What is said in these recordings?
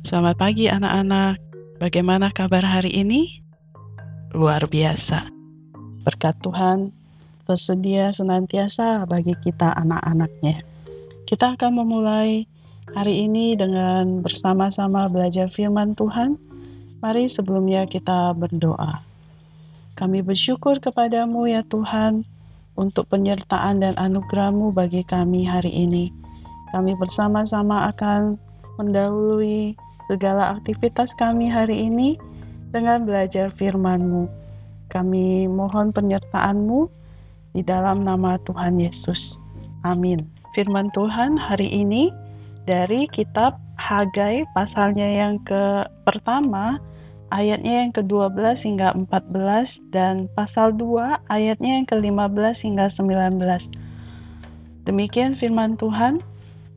Selamat pagi anak-anak. Bagaimana kabar hari ini? Luar biasa. Berkat Tuhan tersedia senantiasa bagi kita anak-anaknya. Kita akan memulai hari ini dengan bersama-sama belajar firman Tuhan. Mari sebelumnya kita berdoa. Kami bersyukur kepadamu ya Tuhan untuk penyertaan dan anugerahmu bagi kami hari ini. Kami bersama-sama akan mendahului segala aktivitas kami hari ini dengan belajar firman-Mu. Kami mohon penyertaan-Mu di dalam nama Tuhan Yesus. Amin. Firman Tuhan hari ini dari kitab Hagai pasalnya yang ke pertama ayatnya yang ke-12 hingga 14 dan pasal 2 ayatnya yang ke-15 hingga 19. Demikian firman Tuhan.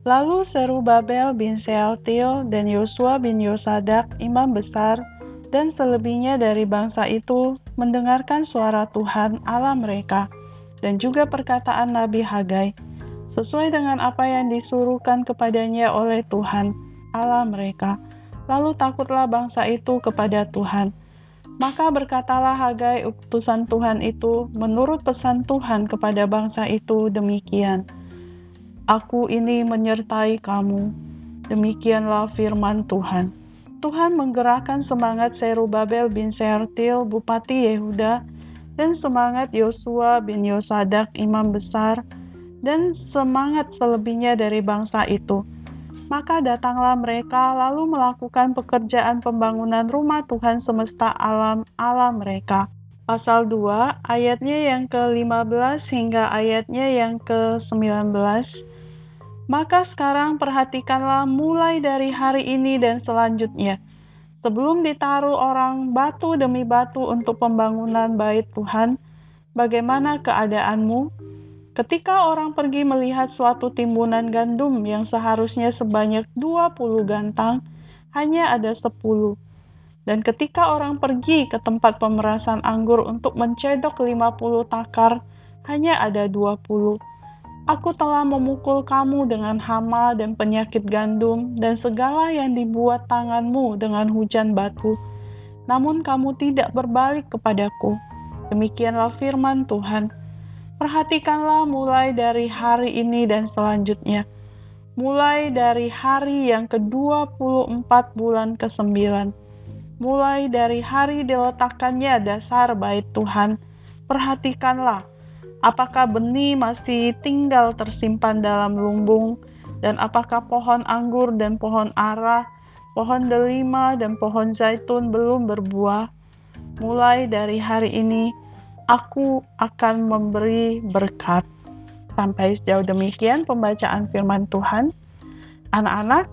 Lalu seru Babel bin Sealtiel dan Yosua bin Yosadak, imam besar, dan selebihnya dari bangsa itu mendengarkan suara Tuhan Allah mereka, dan juga perkataan Nabi Hagai, sesuai dengan apa yang disuruhkan kepadanya oleh Tuhan Allah mereka. Lalu takutlah bangsa itu kepada Tuhan. Maka berkatalah Hagai utusan Tuhan itu menurut pesan Tuhan kepada bangsa itu demikian. Aku ini menyertai kamu. Demikianlah firman Tuhan. Tuhan menggerakkan semangat Serubabel bin Sertil, Bupati Yehuda, dan semangat Yosua bin Yosadak, imam besar, dan semangat selebihnya dari bangsa itu. Maka datanglah mereka lalu melakukan pekerjaan pembangunan rumah Tuhan semesta alam alam mereka. Pasal 2 ayatnya yang ke-15 hingga ayatnya yang ke-19 maka sekarang perhatikanlah mulai dari hari ini dan selanjutnya. Sebelum ditaruh orang batu demi batu untuk pembangunan bait Tuhan, bagaimana keadaanmu? Ketika orang pergi melihat suatu timbunan gandum yang seharusnya sebanyak 20 gantang, hanya ada 10. Dan ketika orang pergi ke tempat pemerasan anggur untuk mencedok 50 takar, hanya ada 20 Aku telah memukul kamu dengan hama dan penyakit gandum dan segala yang dibuat tanganmu dengan hujan batu. Namun kamu tidak berbalik kepadaku. Demikianlah firman Tuhan. Perhatikanlah mulai dari hari ini dan selanjutnya. Mulai dari hari yang ke-24 bulan ke-9. Mulai dari hari diletakkannya dasar bait Tuhan. Perhatikanlah Apakah benih masih tinggal tersimpan dalam lumbung, dan apakah pohon anggur dan pohon ara, pohon delima dan pohon zaitun belum berbuah? Mulai dari hari ini, aku akan memberi berkat. Sampai sejauh demikian pembacaan firman Tuhan. Anak-anak,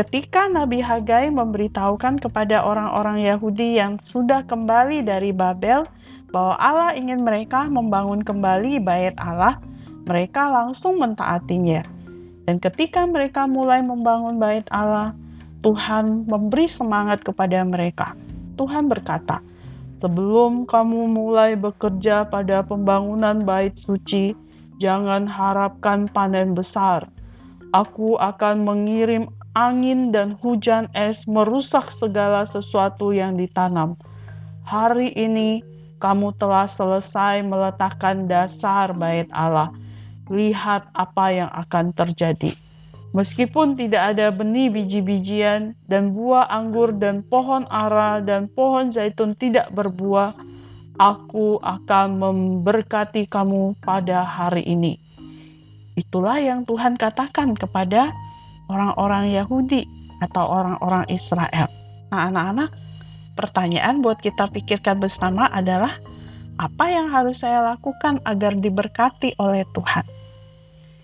ketika Nabi Hagai memberitahukan kepada orang-orang Yahudi yang sudah kembali dari Babel, bahwa Allah ingin mereka membangun kembali bait Allah, mereka langsung mentaatinya. Dan ketika mereka mulai membangun bait Allah, Tuhan memberi semangat kepada mereka. Tuhan berkata, "Sebelum kamu mulai bekerja pada pembangunan bait suci, jangan harapkan panen besar. Aku akan mengirim angin dan hujan es merusak segala sesuatu yang ditanam. Hari ini kamu telah selesai meletakkan dasar bait Allah. Lihat apa yang akan terjadi. Meskipun tidak ada benih biji-bijian dan buah anggur dan pohon ara dan pohon zaitun tidak berbuah, aku akan memberkati kamu pada hari ini. Itulah yang Tuhan katakan kepada orang-orang Yahudi atau orang-orang Israel. Nah, anak-anak, Pertanyaan buat kita pikirkan bersama adalah apa yang harus saya lakukan agar diberkati oleh Tuhan?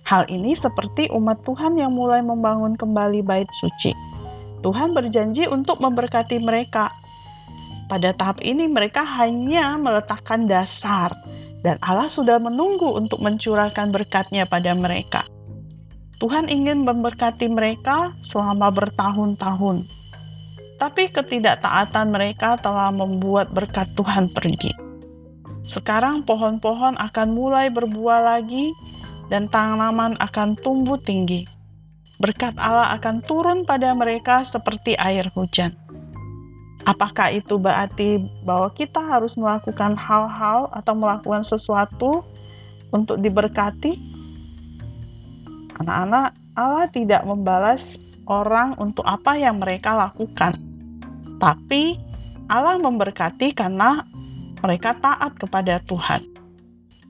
Hal ini seperti umat Tuhan yang mulai membangun kembali bait suci. Tuhan berjanji untuk memberkati mereka. Pada tahap ini mereka hanya meletakkan dasar dan Allah sudah menunggu untuk mencurahkan berkatnya pada mereka. Tuhan ingin memberkati mereka selama bertahun-tahun tapi ketidaktaatan mereka telah membuat berkat Tuhan pergi. Sekarang pohon-pohon akan mulai berbuah lagi dan tanaman akan tumbuh tinggi. berkat Allah akan turun pada mereka seperti air hujan. Apakah itu berarti bahwa kita harus melakukan hal-hal atau melakukan sesuatu untuk diberkati? Anak-anak, Allah tidak membalas orang untuk apa yang mereka lakukan, tapi Allah memberkati karena mereka taat kepada Tuhan.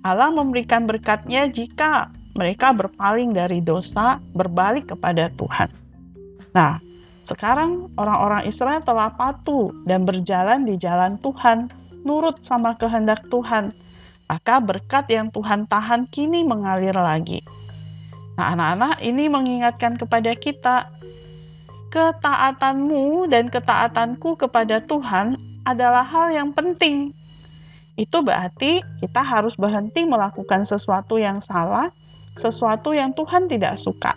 Allah memberikan berkatnya jika mereka berpaling dari dosa, berbalik kepada Tuhan. Nah, sekarang orang-orang Israel telah patuh dan berjalan di jalan Tuhan, nurut sama kehendak Tuhan. Maka berkat yang Tuhan tahan kini mengalir lagi. Nah, anak-anak ini mengingatkan kepada kita, ketaatanmu dan ketaatanku kepada Tuhan adalah hal yang penting itu berarti kita harus berhenti melakukan sesuatu yang salah, sesuatu yang Tuhan tidak suka,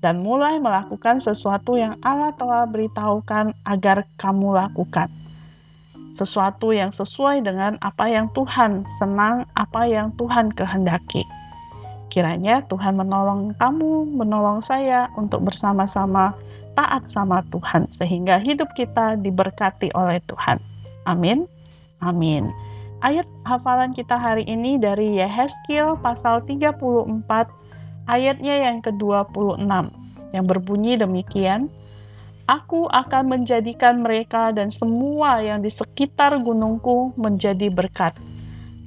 dan mulai melakukan sesuatu yang Allah telah beritahukan agar kamu lakukan. Sesuatu yang sesuai dengan apa yang Tuhan senang, apa yang Tuhan kehendaki. Kiranya Tuhan menolong kamu, menolong saya untuk bersama-sama taat sama Tuhan, sehingga hidup kita diberkati oleh Tuhan. Amin. Amin. Ayat hafalan kita hari ini dari Yehezkiel pasal 34 ayatnya yang ke-26 yang berbunyi demikian Aku akan menjadikan mereka dan semua yang di sekitar gunungku menjadi berkat.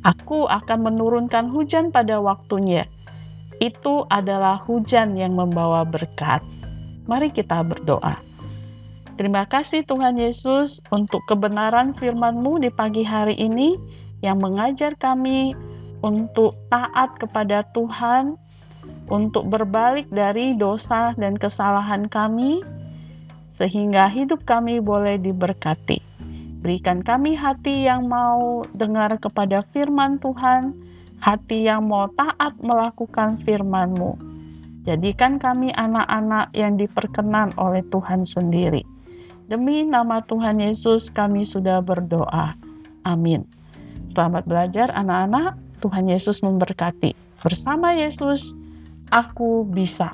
Aku akan menurunkan hujan pada waktunya. Itu adalah hujan yang membawa berkat. Mari kita berdoa. Terima kasih Tuhan Yesus untuk kebenaran firman-Mu di pagi hari ini yang mengajar kami untuk taat kepada Tuhan, untuk berbalik dari dosa dan kesalahan kami, sehingga hidup kami boleh diberkati. Berikan kami hati yang mau dengar kepada firman Tuhan, hati yang mau taat melakukan firman-Mu. Jadikan kami anak-anak yang diperkenan oleh Tuhan sendiri. Demi nama Tuhan Yesus kami sudah berdoa. Amin. Selamat belajar anak-anak. Tuhan Yesus memberkati. Bersama Yesus, aku bisa.